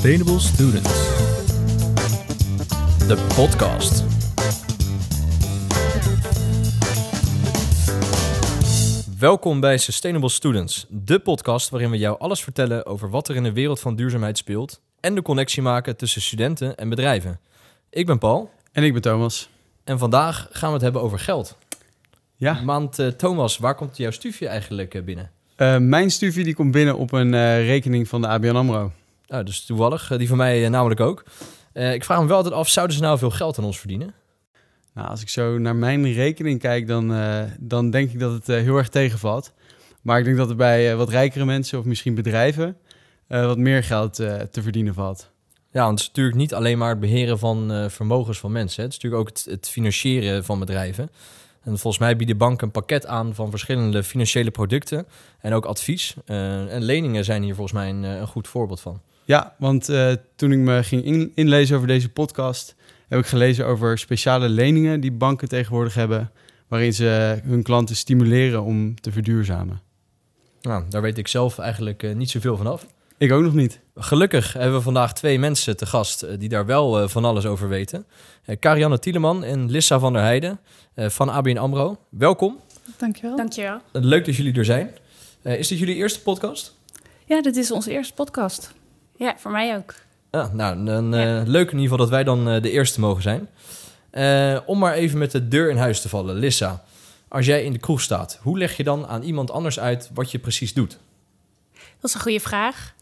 Sustainable Students. De podcast. Welkom bij Sustainable Students, de podcast waarin we jou alles vertellen over wat er in de wereld van duurzaamheid speelt en de connectie maken tussen studenten en bedrijven. Ik ben Paul En ik ben Thomas. en vandaag gaan we het hebben over geld. Ja, Maand eh, Thomas, waar komt jouw studie eigenlijk eh, binnen? eh, mijn studie die komt binnen op een rekening van de ABN AMRO. Nou, dus toevallig, eh, die van mij eh, namelijk ook. Eh, ik vraag me wel altijd af, zouden ze nou veel geld aan ons verdienen? Nou, als ik zo naar mijn rekening kijk, dan, dan denk ik dat het heel erg tegenvalt. Maar ik denk dat er bij wat rijkere mensen of misschien bedrijven wat meer geld te verdienen valt. Ja, want het is natuurlijk niet alleen maar het beheren van vermogens van mensen. Hè. Het is natuurlijk ook het, het financieren van bedrijven. En volgens mij bieden banken een pakket aan van verschillende financiële producten en ook advies. En leningen zijn hier volgens mij een, een goed voorbeeld van. Ja, want eh, toen ik me ging in- inlezen over deze podcast, heb ik gelezen over speciale leningen die banken tegenwoordig hebben, waarin ze hun klanten stimuleren om te verduurzamen. Nou, daar weet ik zelf eigenlijk eh, niet zoveel van af. Ik ook nog niet. Gelukkig hebben we vandaag twee mensen te gast eh, die daar wel van alles over weten. Eh Karianne Tieleman en Lissa van der Heijden eh, van ABN AMRO. Welkom. Dankjewel. Dankjewel. Leuk dat jullie er zijn. Eh, is dit jullie eerste podcast? Ja, dit is onze eerste podcast. Ja, voor mij ook. Ah, nou, dan, eh, leuk in ieder geval dat wij dan eh, de eerste mogen zijn. Eh, om maar even met de deur in huis te vallen. Lissa, als jij in de kroeg staat, hoe leg je dan aan iemand anders uit wat je precies doet? Dat is een goede vraag.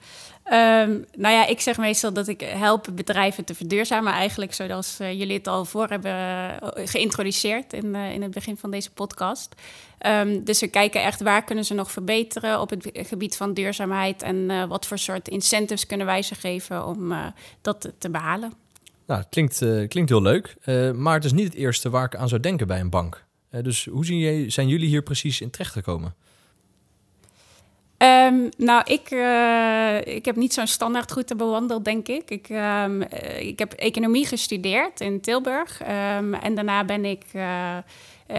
Ehm, nou ja, ik zeg meestal dat ik help bedrijven te verduurzamen, eigenlijk zoals eh, jullie het al voor hebben eh, geïntroduceerd in, eh, in het begin van deze podcast. Ehm, dus we kijken echt waar kunnen ze nog verbeteren op het gebied van duurzaamheid en wat voor soort incentives kunnen wij ze geven om dat te, behalen. Nou, klinkt, klinkt heel leuk, maar het is niet het eerste waar ik aan zou denken bij een bank. Dus hoe zijn jullie hier precies in terecht gekomen? Ehm, nou, ik, eh, ik heb niet zo'n standaardroute bewandeld, denk ik. Ik, ehm, eh, ik heb economie gestudeerd in Tilburg. ehm, en daarna ben ik eh,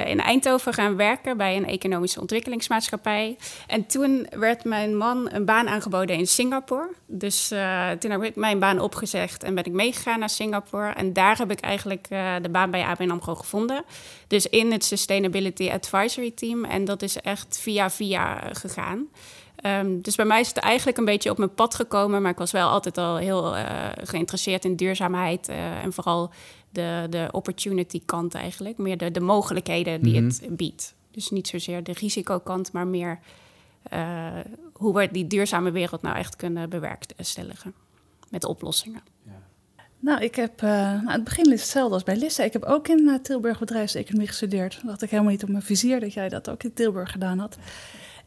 in Eindhoven gaan werken bij een economische ontwikkelingsmaatschappij. En toen werd mijn man een baan aangeboden in Singapore. Dus toen heb ik mijn baan opgezegd en ben ik meegegaan naar Singapore. En daar heb ik eigenlijk de baan bij ABN AMRO gevonden. Dus in het Sustainability Advisory Team. En dat is echt via via gegaan. Ehm, dus bij mij is het eigenlijk een beetje op mijn pad gekomen, maar ik was wel altijd al heel eh, geïnteresseerd in duurzaamheid eh, en vooral de, de opportunity kant eigenlijk, meer de, de mogelijkheden die het biedt. Dus niet zozeer de risicokant, maar meer eh, hoe we die duurzame wereld nou echt kunnen bewerkstelligen met oplossingen. Nou, ik heb, eh, nou, het begin is hetzelfde als bij Lissa. Ik heb ook in eh, Tilburg bedrijfseconomie gestudeerd. Dat had ik helemaal niet op mijn vizier dat jij dat ook in Tilburg gedaan had.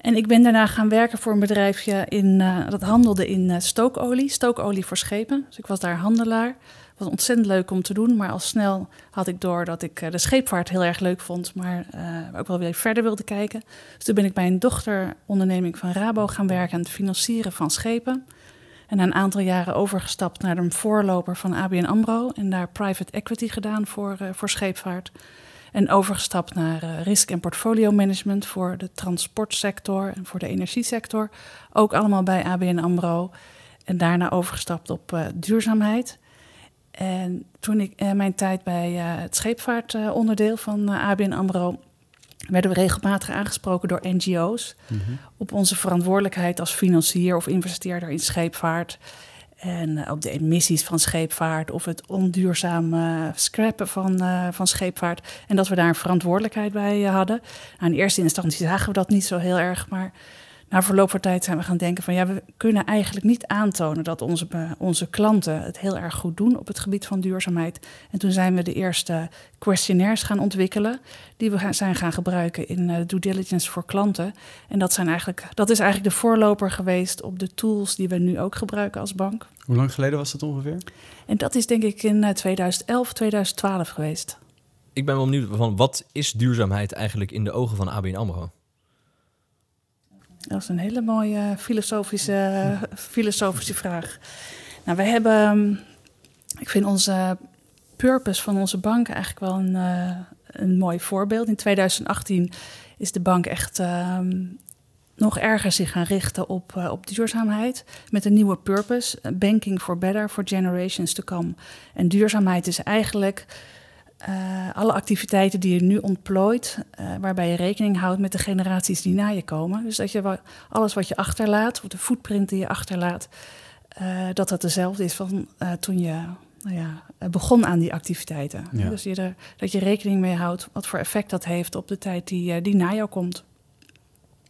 En ik ben daarna gaan werken voor een bedrijfje in, eh, dat handelde in eh, stookolie, stookolie voor schepen. Dus ik was daar handelaar. Het was ontzettend leuk om te doen, maar al snel had ik door dat ik eh, de scheepvaart heel erg leuk vond, maar ook wel weer verder wilde kijken. Dus toen ben ik bij een dochteronderneming van Rabo gaan werken aan het financieren van schepen. En na een aantal jaren overgestapt naar de voorloper van ABN AMRO. En daar private equity gedaan voor, voor scheepvaart. En overgestapt naar eh, risk- en portfolio management voor de transportsector en voor de energiesector. Ook allemaal bij ABN AMRO. En daarna overgestapt op eh, duurzaamheid. En toen ik eh, mijn tijd bij het scheepvaartonderdeel van ABN AMRO... werden we regelmatig aangesproken door NGO's op onze verantwoordelijkheid als financier of investeerder in scheepvaart. En eh, op de emissies van scheepvaart of het onduurzaam eh, scrappen van, eh, van scheepvaart. En dat we daar een verantwoordelijkheid bij eh, hadden. Nou, in eerste instantie zagen we dat niet zo heel erg, maar na verloop van tijd zijn we gaan denken van ja, we kunnen eigenlijk niet aantonen dat onze, onze klanten het heel erg goed doen op het gebied van duurzaamheid. En toen zijn we de eerste questionnaires gaan ontwikkelen, die we zijn gaan gebruiken in eh, due diligence voor klanten. En dat, zijn eigenlijk, dat is eigenlijk de voorloper geweest op de tools die we nu ook gebruiken als bank. Hoe lang geleden was dat ongeveer? En dat is denk ik in eh, 2011, 2012 geweest. Ik ben wel benieuwd van wat is duurzaamheid eigenlijk in de ogen van ABN AMRO? Dat is een hele mooie filosofische, filosofische vraag. Nou, we hebben, ik vind onze purpose van onze bank eigenlijk wel een, eh, een mooi voorbeeld. In 2018 is de bank echt ehm, nog erger zich gaan richten op, uh, op duurzaamheid. Met een nieuwe purpose: Banking for Better for Generations to Come. En duurzaamheid is eigenlijk uh, alle activiteiten die je nu ontplooit, uh, waarbij je rekening houdt met de generaties die na je komen. Dus dat je alles wat je achterlaat, of de footprint die je achterlaat, uh, dat dat dezelfde is van toen je nou ja, begon aan die activiteiten. Ja. Dus je er, dat je rekening mee houdt wat voor effect dat heeft op de tijd die, die na jou komt.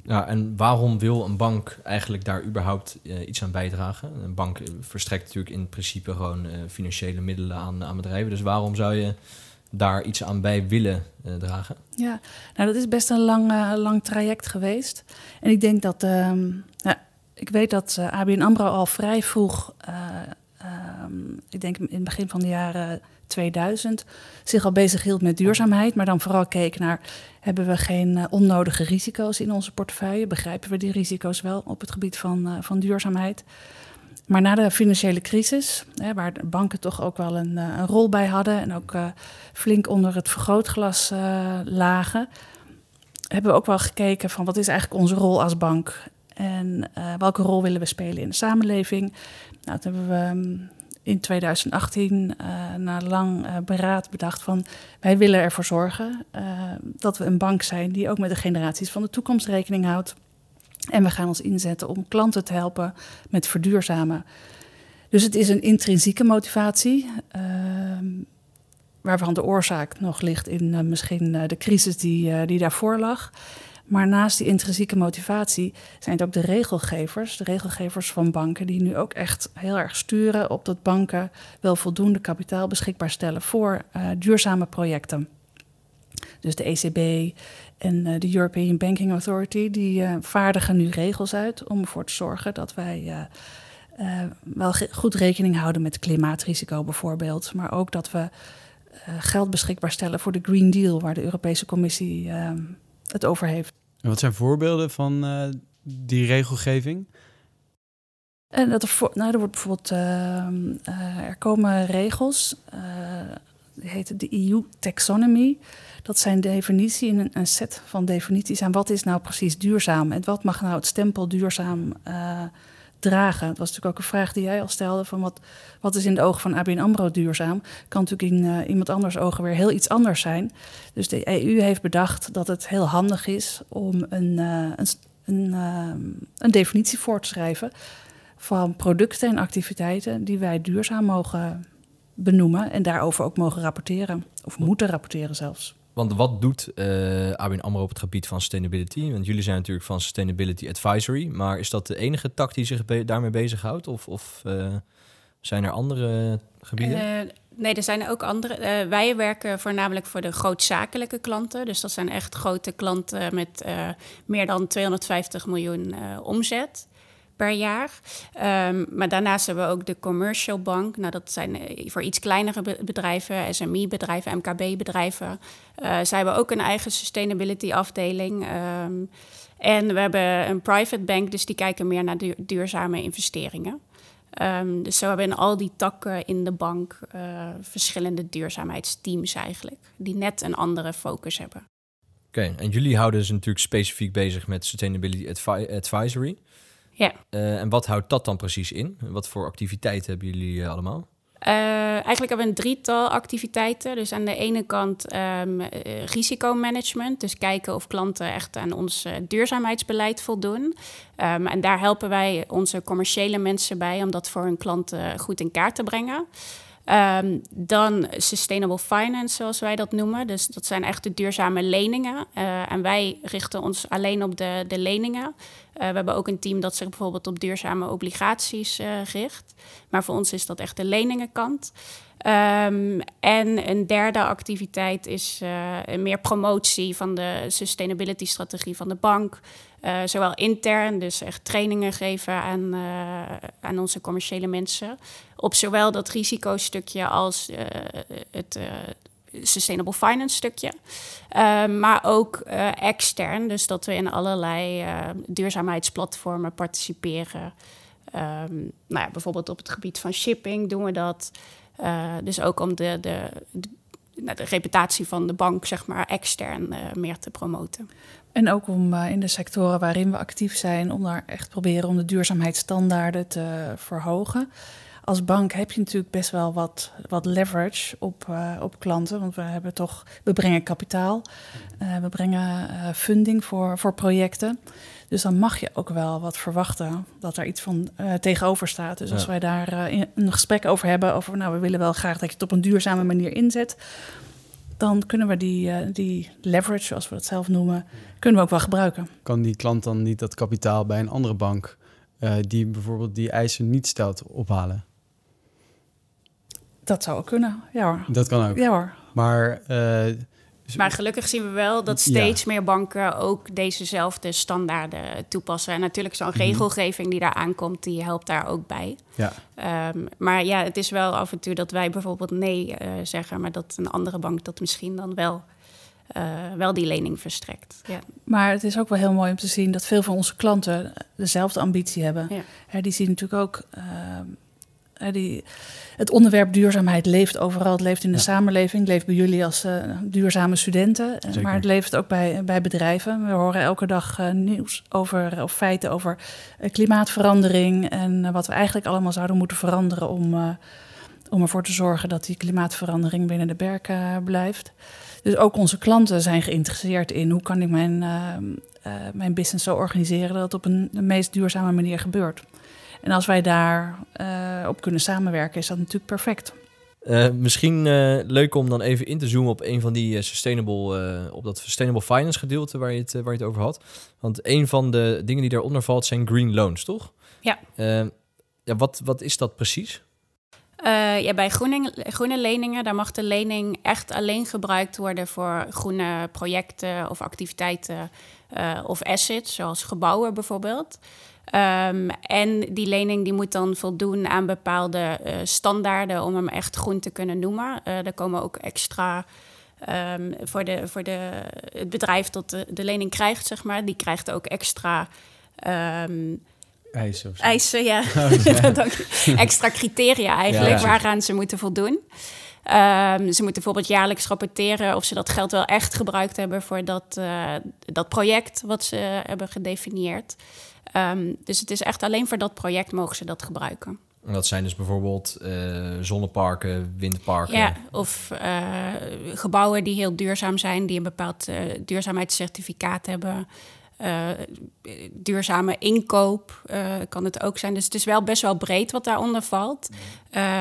Ja, en waarom wil een bank eigenlijk daar überhaupt uh, iets aan bijdragen? Een bank verstrekt natuurlijk in principe gewoon uh, financiële middelen aan, aan bedrijven. Dus waarom zou je daar iets aan bij willen uh, dragen? Ja, nou dat is best een lang, lang traject geweest. En ik denk dat, ehm, nou, ik weet dat ABN AMRO al vrij vroeg, um, ik denk in het begin van de jaren 2000 zich al bezig hield met duurzaamheid, maar dan vooral keek naar hebben we geen onnodige risico's in onze portefeuille? Begrijpen we die risico's wel op het gebied van, van duurzaamheid? Maar na de financiële crisis, hè, waar de banken toch ook wel een, uh, een rol bij hadden en ook flink onder het vergrootglas lagen, hebben we ook wel gekeken van wat is eigenlijk onze rol als bank en welke rol willen we spelen in de samenleving. Nou, toen hebben we um, in 2018 uh, na lang beraad bedacht van wij willen ervoor zorgen dat we een bank zijn die ook met de generaties van de toekomst rekening houdt. En we gaan ons inzetten om klanten te helpen met verduurzamen. Dus het is een intrinsieke motivatie, ehm, waarvan de oorzaak nog ligt in misschien de crisis die, die daarvoor lag. Maar naast die intrinsieke motivatie zijn het ook de regelgevers, de regelgevers van banken, die nu ook echt heel erg sturen op dat banken wel voldoende kapitaal beschikbaar stellen voor duurzame projecten. Dus de ECB en uh, de European Banking Authority, die uh, vaardigen nu regels uit om ervoor te zorgen dat wij wel goed rekening houden met klimaatrisico bijvoorbeeld. Maar ook dat we geld beschikbaar stellen voor de Green Deal, waar de Europese Commissie het over heeft. En wat zijn voorbeelden van uh, die regelgeving? En dat er, voor, nou, er wordt bijvoorbeeld, uh, uh, er komen regels, die heten de EU Taxonomy. Dat zijn definities, een, een set van definities aan wat is nou precies duurzaam en wat mag nou het stempel duurzaam dragen. Dat was natuurlijk ook een vraag die jij al stelde: van wat, wat is in de ogen van ABN Amro duurzaam? Kan natuurlijk in uh, iemand anders ogen weer heel iets anders zijn. Dus de EU heeft bedacht dat het heel handig is om een, uh, een, een, een definitie voor te schrijven van producten en activiteiten die wij duurzaam mogen benoemen en daarover ook mogen rapporteren, of moeten rapporteren zelfs. Want wat doet uh, ABN AMRO op het gebied van sustainability? Want jullie zijn natuurlijk van Sustainability Advisory. Maar is dat de enige tak die zich daarmee bezighoudt? Of, of uh, zijn er andere gebieden? Uh, nee, er zijn ook andere. wij werken voornamelijk voor de grootzakelijke klanten. Dus dat zijn echt grote klanten met meer dan 250 miljoen omzet per jaar. Um, maar daarnaast hebben we ook de Commercial Bank. Nou, dat zijn eh, voor iets kleinere bedrijven, SME-bedrijven, MKB-bedrijven. Uh, zij hebben ook een eigen sustainability afdeling. Um, en we hebben een private bank, dus die kijken meer naar du duurzame investeringen. Um, dus zo hebben we in al die takken in de bank uh, verschillende duurzaamheidsteams eigenlijk, die net een andere focus hebben. Oké, en jullie houden ze natuurlijk specifiek bezig met Sustainability Advi Advisory. Ja. Uh, en wat houdt dat dan precies in? Wat voor activiteiten hebben jullie uh, allemaal? Uh, eigenlijk hebben we een drietal activiteiten. Dus aan de ene kant um, risicomanagement. Dus kijken of klanten echt aan ons duurzaamheidsbeleid voldoen. Um, en daar helpen wij onze commerciële mensen bij om dat voor hun klanten goed in kaart te brengen. Um, dan sustainable finance, zoals wij dat noemen. Dus dat zijn echt de duurzame leningen. Uh, en wij richten ons alleen op de, de leningen. Uh, we hebben ook een team dat zich bijvoorbeeld op duurzame obligaties uh, richt. Maar voor ons is dat echt de leningenkant. Um, en een derde activiteit is meer promotie van de sustainability-strategie van de bank. Zowel intern, dus echt trainingen geven aan, aan onze commerciële mensen. Op zowel dat risicostukje als het sustainable finance stukje. maar ook extern, dus dat we in allerlei duurzaamheidsplatformen participeren. Um, nou ja, bijvoorbeeld op het gebied van shipping doen we dat. dus ook om de, de, de, de reputatie van de bank, zeg maar, extern meer te promoten. En ook om in de sectoren waarin we actief zijn, om daar echt proberen om de duurzaamheidsstandaarden te verhogen als bank heb je natuurlijk best wel wat, wat leverage op, uh, op klanten. Want we hebben toch, we brengen kapitaal, uh, we brengen uh, funding voor, voor projecten. Dus dan mag je ook wel wat verwachten dat er iets van tegenover staat. Dus als wij daar een gesprek over hebben, over nou, we willen wel graag dat je het op een duurzame manier inzet. Dan kunnen we die, die leverage, zoals we dat zelf noemen, kunnen we ook wel gebruiken. Kan die klant dan niet dat kapitaal bij een andere bank, die bijvoorbeeld die eisen niet stelt, ophalen? Dat zou ook kunnen, ja hoor. Dat kan ook. Ja hoor. Maar, uh, maar gelukkig zien we wel dat steeds meer banken ook dezezelfde standaarden toepassen. En natuurlijk zo'n mm regelgeving die daar aankomt, die helpt daar ook bij. Ja. Um, maar ja, het is wel af en toe dat wij bijvoorbeeld nee uh, zeggen, maar dat een andere bank dat misschien dan wel uh, wel die lening verstrekt. Ja. Maar het is ook wel heel mooi om te zien dat veel van onze klanten dezelfde ambitie hebben. Ja. die zien natuurlijk ook uh, die, het onderwerp duurzaamheid leeft overal. Het leeft in de samenleving. Het leeft bij jullie als uh, duurzame studenten. Eh, Zeker. Maar het leeft ook bij, bij bedrijven. We horen elke dag uh, nieuws over, of feiten over klimaatverandering. En wat we eigenlijk allemaal zouden moeten veranderen om, om ervoor te zorgen dat die klimaatverandering binnen de berken blijft. Dus ook onze klanten zijn geïnteresseerd in hoe kan ik mijn, mijn business zo organiseren dat het op een de meest duurzame manier gebeurt. En als wij daar uh, op kunnen samenwerken, is dat natuurlijk perfect. Uh, misschien uh, leuk om dan even in te zoomen op een van die sustainable, op dat sustainable finance gedeelte waar je, het, waar je het over had. Want een van de dingen die daaronder valt zijn green loans, toch? Ja. ja wat, wat is dat precies? ja, bij groene, groene leningen, daar mag de lening echt alleen gebruikt worden voor groene projecten of activiteiten of assets, zoals gebouwen bijvoorbeeld. Um, en die lening die moet dan voldoen aan bepaalde uh, standaarden om hem echt groen te kunnen noemen. Uh, er komen ook extra um, voor, de, voor de, het bedrijf dat de, de, lening krijgt, zeg maar. Die krijgt ook extra. Um, eisen, of zo. eisen, ja. Oh, extra criteria eigenlijk ja, waaraan ze moeten voldoen. Um, ze moeten bijvoorbeeld jaarlijks rapporteren of ze dat geld wel echt gebruikt hebben voor dat, uh, dat project wat ze hebben gedefinieerd. Um, dus het is echt alleen voor dat project mogen ze dat gebruiken. En dat zijn dus bijvoorbeeld uh, zonneparken, windparken. Ja, of uh, gebouwen die heel duurzaam zijn, die een bepaald uh, duurzaamheidscertificaat hebben. duurzame inkoop kan het ook zijn. Dus het is wel best wel breed wat daaronder valt.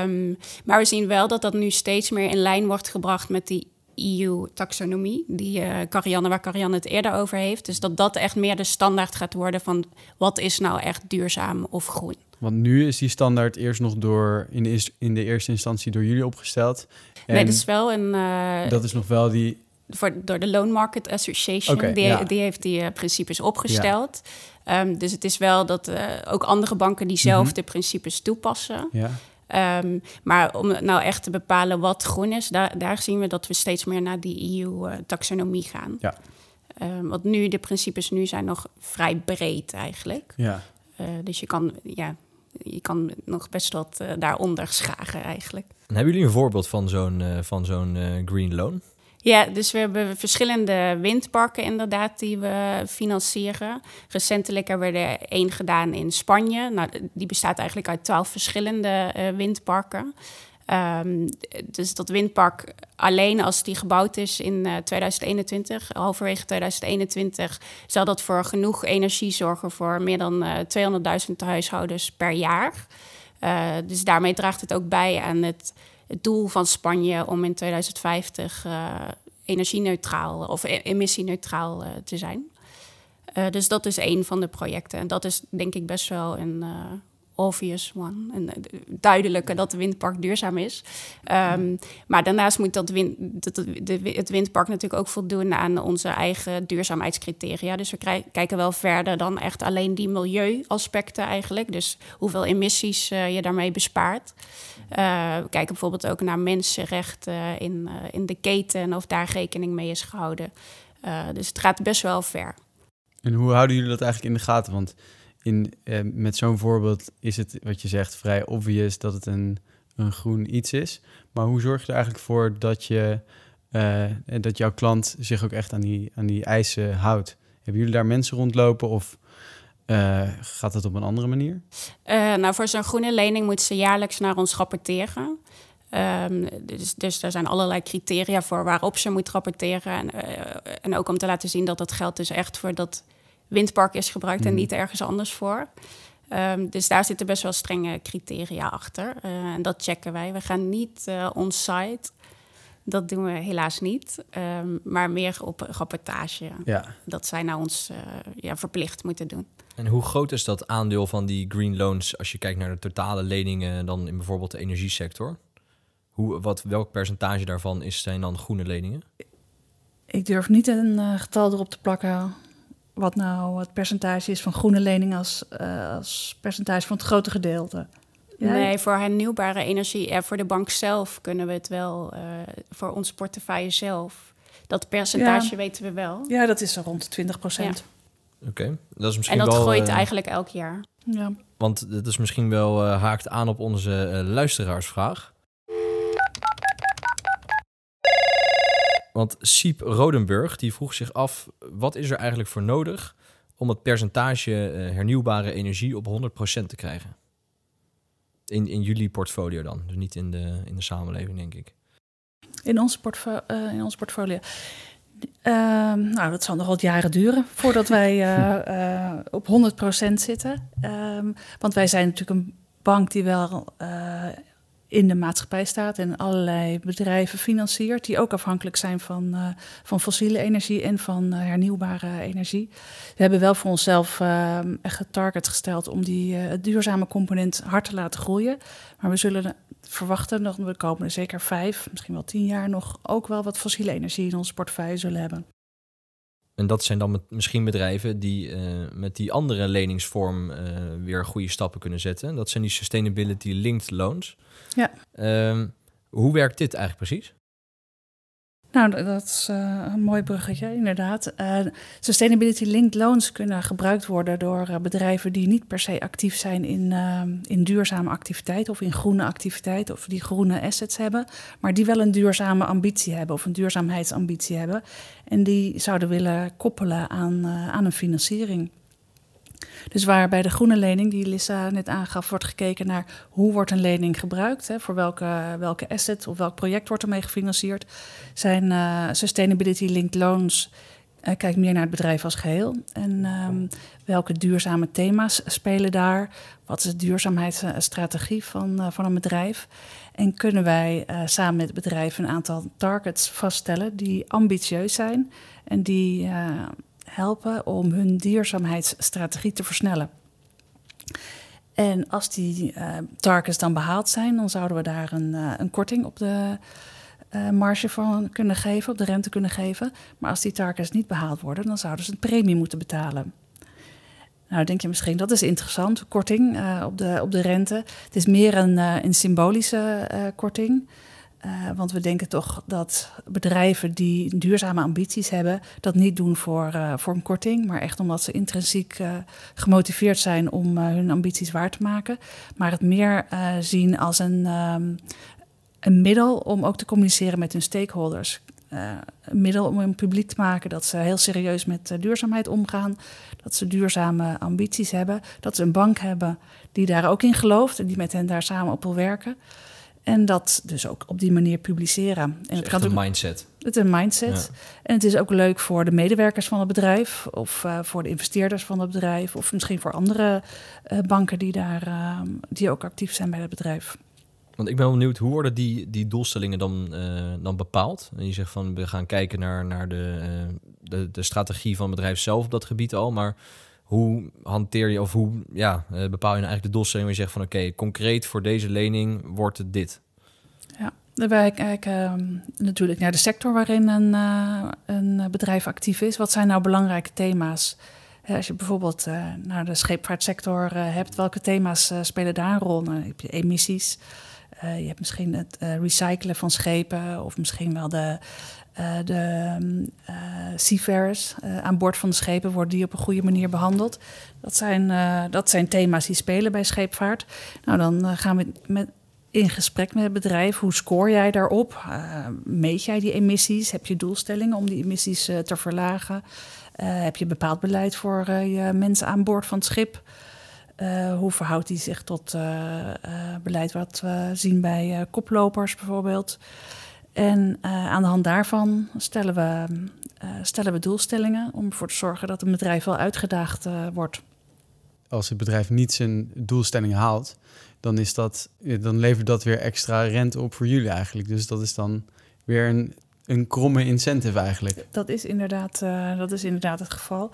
Um, maar we zien wel dat dat nu steeds meer in lijn wordt gebracht met die EU-taxonomie, die uh, Carianne, waar Carianne het eerder over heeft. Dus dat dat echt meer de standaard gaat worden van wat is nou echt duurzaam of groen. Want nu is die standaard eerst nog door in de, in de eerste instantie door jullie opgesteld. En nee, dat is wel een. Uh, dat is nog wel die. Voor, door de Loan Market Association. Okay, die, ja. die, heeft die uh, principes opgesteld. Ja. Um, dus het is wel dat ook andere banken diezelfde mm -hmm. principes toepassen. Ja. Um, maar om nou echt te bepalen wat groen is, daar, daar zien we dat we steeds meer naar die EU-taxonomie gaan. Ja. Um, want nu, de principes nu zijn nog vrij breed eigenlijk. Ja. Uh, dus je kan, ja, je kan nog best wat uh, daaronder schagen eigenlijk. En hebben jullie een voorbeeld van zo'n uh, van zo'n green loan? Ja, dus we hebben verschillende windparken inderdaad die we financieren. Recentelijk hebben we er één gedaan in Spanje. Nou, die bestaat eigenlijk uit twaalf verschillende uh, windparken. Um, dus dat windpark alleen als die gebouwd is in uh, 2021, halverwege 2021, zal dat voor genoeg energie zorgen voor meer dan uh, 200.000 huishoudens per jaar. Dus daarmee draagt het ook bij aan het het doel van Spanje om in 2050 uh, eh, energie-neutraal of e-, emissieneutraal uh, te zijn. Uh, dus dat is een van de projecten. En dat is denk ik best wel een obvious one. Een duidelijke dat de windpark duurzaam is. Um, maar daarnaast moet dat, wind, dat de, het windpark natuurlijk ook voldoen aan onze eigen duurzaamheidscriteria. Dus we kijken wel verder dan echt alleen die milieuaspecten eigenlijk. Dus hoeveel emissies je daarmee bespaart. Uh, we kijken bijvoorbeeld ook naar mensenrechten in, uh, in de keten of daar rekening mee is gehouden. Dus het gaat best wel ver. En hoe houden jullie dat eigenlijk in de gaten? Want in, met zo'n voorbeeld is het, wat je zegt, vrij obvious dat het een, een groen iets is. Maar hoe zorg je er eigenlijk voor dat, je, dat jouw klant zich ook echt aan die, aan die eisen houdt? Hebben jullie daar mensen rondlopen of uh, gaat het op een andere manier? Uh, nou, voor zo'n groene lening moeten ze jaarlijks naar ons rapporteren. Um, dus, dus zijn allerlei criteria voor waarop ze moet rapporteren. En, uh, en ook om te laten zien dat dat geld dus echt voor dat windpark is gebruikt en mm. niet ergens anders voor. Um, dus daar zitten best wel strenge criteria achter. en dat checken wij. We gaan niet on-site. Dat doen we helaas niet. Um, maar meer op rapportage. Ja. Dat zij nou ons ja, verplicht moeten doen. En hoe groot is dat aandeel van die green loans als je kijkt naar de totale leningen dan in bijvoorbeeld de energiesector? Hoe, wat, welk percentage daarvan is, zijn dan groene leningen? Ik durf niet een uh, getal erop te plakken wat nou het percentage is van groene leningen als, uh, als percentage van het grote gedeelte. Nee, voor hernieuwbare energie, ja, voor de bank zelf kunnen we het wel, uh, voor onze portefeuille zelf. Dat percentage weten we wel. Ja, dat is rond 20 procent. Oké, dat is misschien En dat wel, groeit eigenlijk elk jaar. Ja. Want dat is misschien wel uh, haakt aan op onze uh, luisteraarsvraag. Want Siep Rodenburg die vroeg zich af: wat is er eigenlijk voor nodig om het percentage uh, hernieuwbare energie op 100% te krijgen? In, in jullie portfolio dan, dus niet in de, in de samenleving, denk ik. In ons, portfo in ons portfolio. Ehm, nou, dat zal nog wat jaren duren voordat wij uh, uh, op 100% zitten. Um, want wij zijn natuurlijk een bank die wel in de maatschappij staat en allerlei bedrijven financiert, die ook afhankelijk zijn van, van fossiele energie en van hernieuwbare energie. We hebben wel voor onszelf echt het target gesteld om die duurzame component hard te laten groeien. Maar we zullen verwachten dat we de komende zeker vijf, misschien wel tien jaar nog ook wel wat fossiele energie in onze portefeuille zullen hebben. En dat zijn dan misschien bedrijven die uh, met die andere leningsvorm uh, weer goede stappen kunnen zetten. Dat zijn die sustainability linked loans. Ja. Uh, hoe werkt dit eigenlijk precies? Nou, dat is uh, een mooi bruggetje, inderdaad. Uh, sustainability linked loans kunnen gebruikt worden door uh, bedrijven die niet per se actief zijn in, in duurzame activiteit of in groene activiteit of die groene assets hebben, maar die wel een duurzame ambitie hebben of een duurzaamheidsambitie hebben. En die zouden willen koppelen aan, aan een financiering. Dus waar bij de groene lening, die Lissa net aangaf, wordt gekeken naar hoe wordt een lening gebruikt, hè, voor welke, welke asset of welk project wordt ermee gefinancierd, zijn uh, sustainability linked loans. Uh, kijkt meer naar het bedrijf als geheel. En um, welke duurzame thema's spelen daar? Wat is de duurzaamheidsstrategie van, uh, van een bedrijf? En kunnen wij samen met bedrijf een aantal targets vaststellen die ambitieus zijn en die helpen om hun duurzaamheidsstrategie te versnellen. En als die uh, targets dan behaald zijn, dan zouden we daar een, uh, een korting op de uh, marge van kunnen geven, op de rente kunnen geven. Maar als die targets niet behaald worden, dan zouden ze een premie moeten betalen. Nou, denk je misschien, dat is interessant, korting op, de, op de rente. Het is meer een, een symbolische korting. Uh, want we denken toch dat bedrijven die duurzame ambities hebben, dat niet doen voor, uh, voor een korting, maar echt omdat ze intrinsiek uh, gemotiveerd zijn om hun ambities waar te maken. Maar het meer zien als een, um, een middel om ook te communiceren met hun stakeholders. een middel om hun publiek te maken dat ze heel serieus met duurzaamheid omgaan, dat ze duurzame ambities hebben, dat ze een bank hebben die daar ook in gelooft en die met hen daar samen op wil werken. En dat dus ook op die manier publiceren. En het gaat een mindset. Het is een mindset. En het is ook leuk voor de medewerkers van het bedrijf, of uh, voor de investeerders van het bedrijf, of misschien voor andere uh, banken die daar uh, die ook actief zijn bij het bedrijf. Want ik ben wel benieuwd, hoe worden die, die doelstellingen dan, dan bepaald? En je zegt van we gaan kijken naar, naar de, de, de strategie van het bedrijf zelf op dat gebied al, maar hoe hanteer je of hoe ja, uh, bepaal je nou eigenlijk de doelstelling waar je zegt van oké, concreet voor deze lening wordt het dit? Ja, wij kijken uh, natuurlijk naar de sector waarin een, uh, een bedrijf actief is. Wat zijn nou belangrijke thema's? als je bijvoorbeeld uh, naar de scheepvaartsector hebt, welke thema's spelen daar een rol? Dan heb je emissies. Je hebt misschien het recyclen van schepen of misschien wel de uh, de uh, seafarers aan boord van de schepen worden die op een goede manier behandeld. Dat zijn, dat zijn thema's die spelen bij scheepvaart. Nou, dan gaan we met, in gesprek met het bedrijf. Hoe scoor jij daarop? meet jij die emissies? Heb je doelstellingen om die emissies te verlagen? heb je bepaald beleid voor je mensen aan boord van het schip? Hoe verhoudt die zich tot beleid wat we zien bij koplopers bijvoorbeeld? En aan de hand daarvan stellen we, stellen we doelstellingen om ervoor te zorgen dat een bedrijf wel uitgedaagd wordt als het bedrijf niet zijn doelstelling haalt, dan, is dat, dan levert dat weer extra rente op voor jullie eigenlijk. Dus dat is dan weer een, een kromme incentive eigenlijk. Dat is inderdaad, uh, dat is inderdaad het geval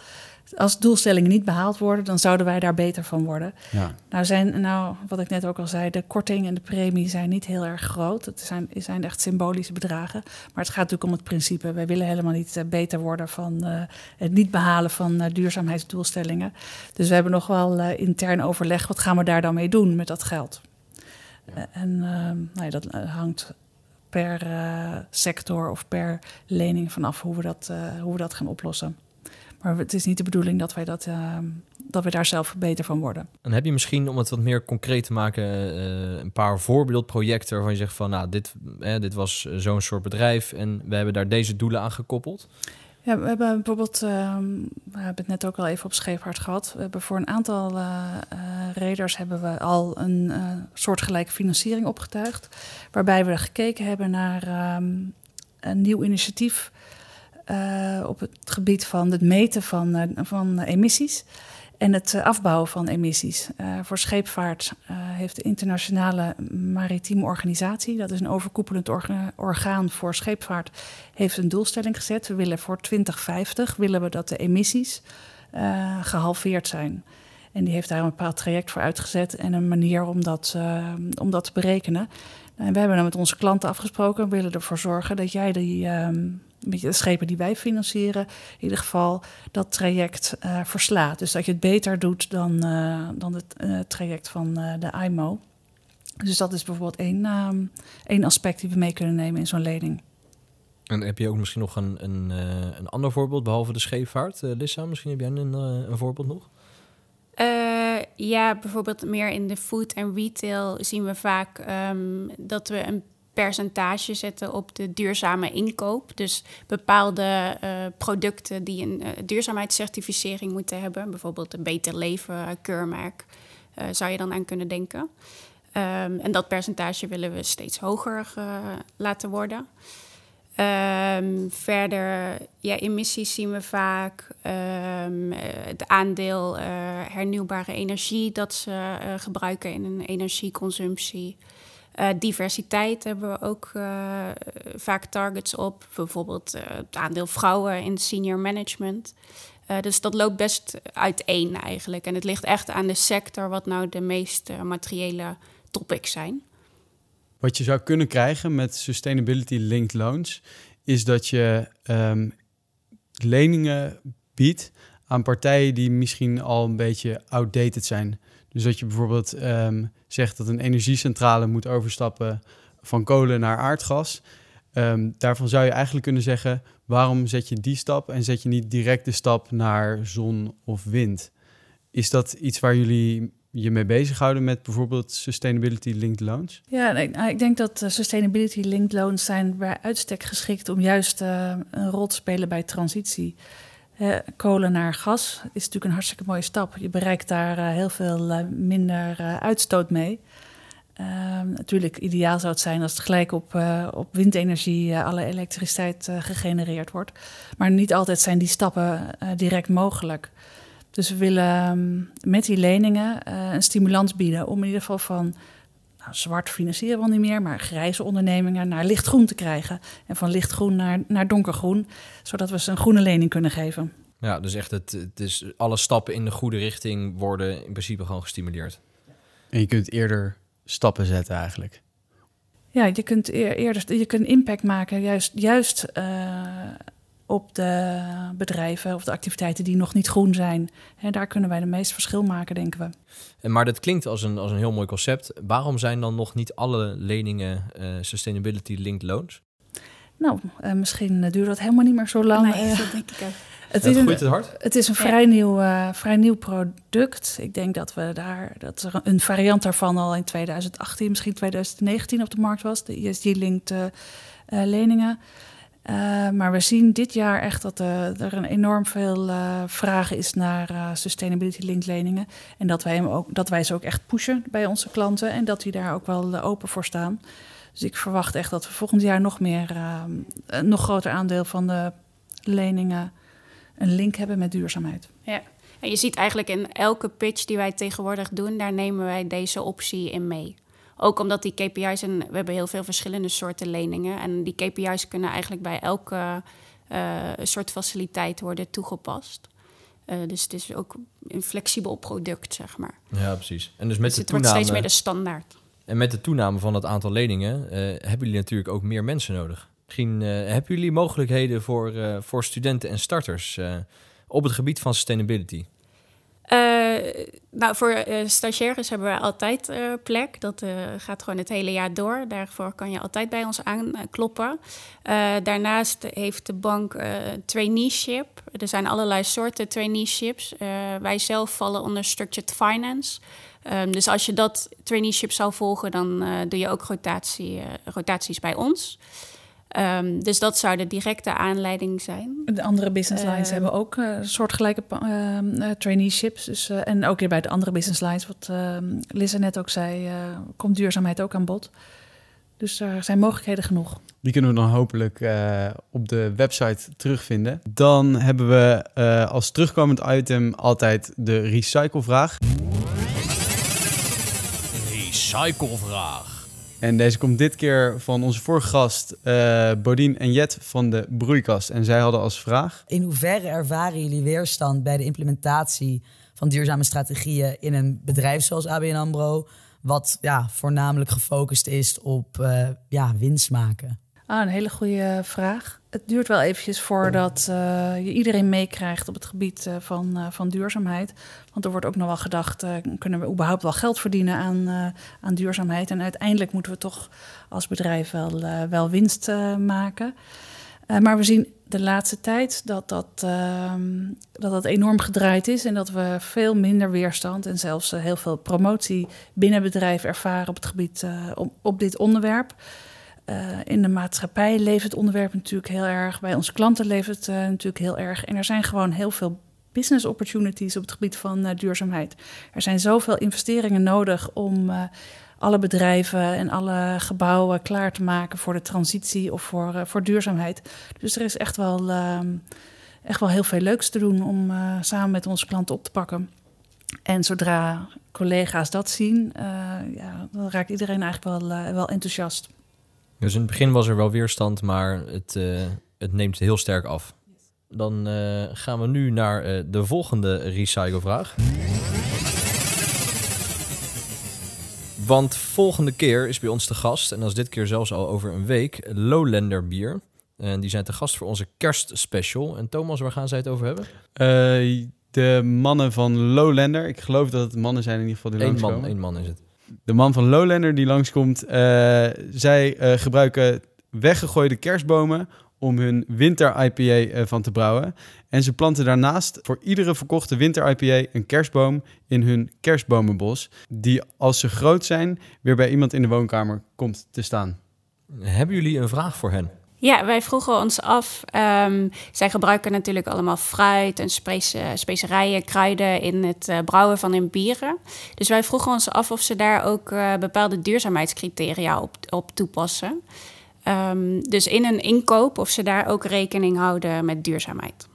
als doelstellingen niet behaald worden, dan zouden wij daar beter van worden. Ja. Nou zijn, nou, wat ik net ook al zei, de korting en de premie zijn niet heel erg groot. Het zijn, zijn echt symbolische bedragen. Maar het gaat natuurlijk om het principe. Wij willen helemaal niet eh, beter worden van uh, het niet behalen van uh, duurzaamheidsdoelstellingen. Dus we hebben nog wel intern overleg, wat gaan we daar dan mee doen met dat geld? Ja. en nou ja, dat hangt per sector of per lening vanaf hoe we dat, hoe we dat gaan oplossen. Maar het is niet de bedoeling dat wij, dat, uh, dat we daar zelf beter van worden. En heb je misschien, om het wat meer concreet te maken, uh, een paar voorbeeldprojecten waarvan je zegt van, nou, dit, eh, dit was zo'n soort bedrijf en we hebben daar deze doelen aan gekoppeld? Ja, we hebben bijvoorbeeld, uh, we hebben het net ook al even op scheepvaart gehad. We hebben voor een aantal uh, reders hebben we al een soortgelijke financiering opgetuigd. Waarbij we gekeken hebben naar ehm, een nieuw initiatief op het gebied van het meten van, van emissies en het uh, afbouwen van emissies. voor scheepvaart heeft de Internationale Maritieme Organisatie, dat is een overkoepelend orga orgaan voor scheepvaart, heeft een doelstelling gezet. We willen voor 2050 willen we dat de emissies gehalveerd zijn. En die heeft daar een bepaald traject voor uitgezet en een manier om dat, om dat te berekenen. En we hebben dan met onze klanten afgesproken. We willen ervoor zorgen dat jij die, met de schepen die wij financieren, in ieder geval dat traject uh, verslaat. Dus dat je het beter doet dan, uh, dan het uh, traject van de IMO. Dus dat is bijvoorbeeld één, um, één aspect die we mee kunnen nemen in zo'n lening. En heb je ook misschien nog een, een, een ander voorbeeld, behalve de scheepvaart? Lissa, misschien heb jij een, een voorbeeld nog? Uh, ja, bijvoorbeeld meer in de food en retail zien we vaak um, dat we een percentage zetten op de duurzame inkoop. Dus bepaalde uh, producten die een uh, duurzaamheidscertificering moeten hebben, bijvoorbeeld een beter leven keurmerk, zou je dan aan kunnen denken. Um, en dat percentage willen we steeds hoger laten worden. Um, verder, ja, emissies zien we vaak. Um, het aandeel hernieuwbare energie dat ze gebruiken in een energieconsumptie. Uh, diversiteit hebben we ook vaak targets op. Bijvoorbeeld het aandeel vrouwen in senior management. dus dat loopt best uiteen eigenlijk. En het ligt echt aan de sector wat nou de meest materiële topics zijn. Wat je zou kunnen krijgen met sustainability linked loans, is dat je um, leningen biedt aan partijen die misschien al een beetje outdated zijn. Dus dat je bijvoorbeeld um, zegt dat een energiecentrale moet overstappen van kolen naar aardgas. Um, daarvan zou je eigenlijk kunnen zeggen: waarom zet je die stap en zet je niet direct de stap naar zon of wind? Is dat iets waar jullie je mee bezighouden met bijvoorbeeld sustainability linked loans? Ja, nou, ik denk dat uh, sustainability linked loans zijn bij uitstek geschikt om juist uh, een rol te spelen bij transitie. Kolen naar gas is natuurlijk een hartstikke mooie stap. Je bereikt daar heel veel minder uitstoot mee. Ehm, natuurlijk, ideaal zou het zijn als het gelijk op, op windenergie alle elektriciteit gegenereerd wordt. Maar niet altijd zijn die stappen direct mogelijk. Dus we willen ehm, met die leningen een stimulans bieden om in ieder geval van nou, zwart financieren we niet meer, maar grijze ondernemingen naar lichtgroen te krijgen. En van lichtgroen naar, naar donkergroen, zodat we ze een groene lening kunnen geven. Ja, dus echt het, het is alle stappen in de goede richting worden in principe gewoon gestimuleerd. En je kunt eerder stappen zetten eigenlijk. Ja, je kunt eerder je kunt impact maken, juist, juist uh, op de bedrijven of de activiteiten die nog niet groen zijn. En daar kunnen wij de meest verschil maken, denken we. En maar dat klinkt als een, als een heel mooi concept. Waarom zijn dan nog niet alle leningen uh, sustainability linked loans? Nou, uh, misschien duurt dat helemaal niet meer zo lang. Nee, dat denk ik ook. Het is, een, het, hard? het is een vrij, nieuw, uh, vrij nieuw product. Ik denk dat we daar dat er een variant daarvan al in 2018, misschien 2019 op de markt was. De ESG-linked leningen. Uh, maar we zien dit jaar echt dat uh, er een enorm veel uh, vragen is naar sustainability linked leningen. En dat wij, hem ook, dat wij ze ook echt pushen bij onze klanten en dat die daar ook wel open voor staan. Dus ik verwacht echt dat we volgend jaar nog meer, een nog groter aandeel van de leningen een link hebben met duurzaamheid. Ja. En je ziet eigenlijk in elke pitch die wij tegenwoordig doen, daar nemen wij deze optie in mee. Ook omdat die KPI's, en we hebben heel veel verschillende soorten leningen. En die KPI's kunnen eigenlijk bij elke uh, soort faciliteit worden toegepast. Uh, dus het is ook een flexibel product, zeg maar. Ja, precies. En dus met dus de het toename, wordt steeds meer de standaard. En met de toename van het aantal leningen uh, hebben jullie natuurlijk ook meer mensen nodig. Misschien hebben jullie mogelijkheden voor, voor studenten en starters op het gebied van sustainability. Uh, nou, voor uh, stagiaires hebben we altijd uh, plek. Dat gaat gewoon het hele jaar door. Daarvoor kan je altijd bij ons aankloppen. daarnaast heeft de bank traineeship. Er zijn allerlei soorten traineeships. wij zelf vallen onder structured finance. Um, dus als je dat traineeship zou volgen, dan doe je ook rotatie, rotaties bij ons. Um, dus dat zou de directe aanleiding zijn. De andere business lines uh, hebben ook uh, soortgelijke uh, traineeships. Dus, en ook weer bij de andere business lines, wat Lisa net ook zei, komt duurzaamheid ook aan bod. Dus er zijn mogelijkheden genoeg. Die kunnen we dan hopelijk op de website terugvinden. Dan hebben we als terugkomend item altijd de recyclevraag. Recyclevraag. En deze komt dit keer van onze vorige gast, uh, Bodien en Jet van de Broeikast. En zij hadden als vraag... In hoeverre ervaren jullie weerstand bij de implementatie van duurzame strategieën in een bedrijf zoals ABN AMRO... wat ja, voornamelijk gefocust is op uh, ja, winst maken? Ah, een hele goede vraag. Het duurt wel eventjes voordat uh, je iedereen meekrijgt op het gebied uh, van, uh, van duurzaamheid. Want er wordt ook nog wel gedacht, kunnen we überhaupt wel geld verdienen aan, aan duurzaamheid? En uiteindelijk moeten we toch als bedrijf wel, wel winst maken. maar we zien de laatste tijd dat dat, ehm, dat dat enorm gedraaid is en dat we veel minder weerstand en zelfs heel veel promotie binnen bedrijf ervaren op het gebied op, op dit onderwerp. Uh, in de maatschappij leeft het onderwerp natuurlijk heel erg. Bij onze klanten leeft het uh, natuurlijk heel erg. En er zijn gewoon heel veel business opportunities op het gebied van uh, duurzaamheid. Er zijn zoveel investeringen nodig om alle bedrijven en alle gebouwen klaar te maken voor de transitie of voor, voor duurzaamheid. Dus er is echt wel, ehm, echt wel heel veel leuks te doen om samen met onze klanten op te pakken. En zodra collega's dat zien, ja, dan raakt iedereen eigenlijk wel, wel enthousiast. Dus in het begin was er wel weerstand, maar het, uh, het neemt heel sterk af. Dan uh, gaan we nu naar uh, de volgende recyclevraag. Want volgende keer is bij ons te gast, en dat is dit keer zelfs al over een week, Lowlander Bier. En die zijn te gast voor onze kerstspecial. En Thomas, waar gaan zij het over hebben? de mannen van Lowlander. Ik geloof dat het mannen zijn in ieder geval die Eén man, één man is het de man van Lowlander die langskomt. Uh, zij uh, gebruiken weggegooide kerstbomen om hun winter-IPA uh, van te brouwen. En ze planten daarnaast voor iedere verkochte winter-IPA een kerstboom in hun kerstbomenbos. Die als ze groot zijn weer bij iemand in de woonkamer komt te staan. Hebben jullie een vraag voor hen? Ja, wij vroegen ons af. Um, zij gebruiken natuurlijk allemaal fruit en spece specerijen, kruiden in het uh, brouwen van hun bieren. Dus wij vroegen ons af of ze daar ook uh, bepaalde duurzaamheidscriteria op, op toepassen. Um, dus in een inkoop of ze daar ook rekening houden met duurzaamheid.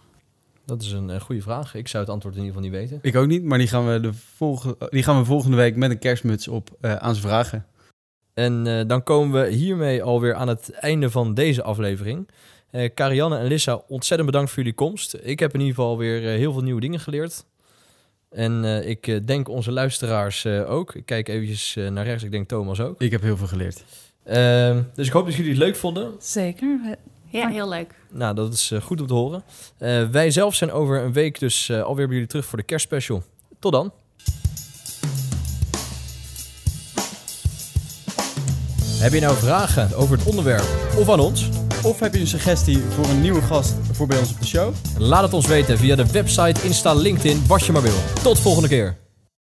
Dat is een uh, goede vraag. Ik zou het antwoord in ieder geval niet weten. Ik ook niet, maar die gaan we, de volgende, die gaan we volgende week met een kerstmuts op aan ze vragen. En uh, dan komen we hiermee alweer aan het einde van deze aflevering. Uh, Karianne en Lissa, ontzettend bedankt voor jullie komst. Ik heb in ieder geval weer uh, heel veel nieuwe dingen geleerd. En ik denk onze luisteraars ook. Ik kijk eventjes naar rechts, ik denk Thomas ook. Ik heb heel veel geleerd. Ehm, dus ik hoop dat jullie het leuk vonden. Zeker. Ja, heel leuk. Nou, dat is goed om te horen. wij zelf zijn over een week dus alweer bij jullie terug voor de kerstspecial. Tot dan. Heb je nou vragen over het onderwerp of aan ons? Of heb je een suggestie voor een nieuwe gast voor bij ons op de show? Laat het ons weten via de website, Insta, LinkedIn, wat je maar wil. Tot volgende keer.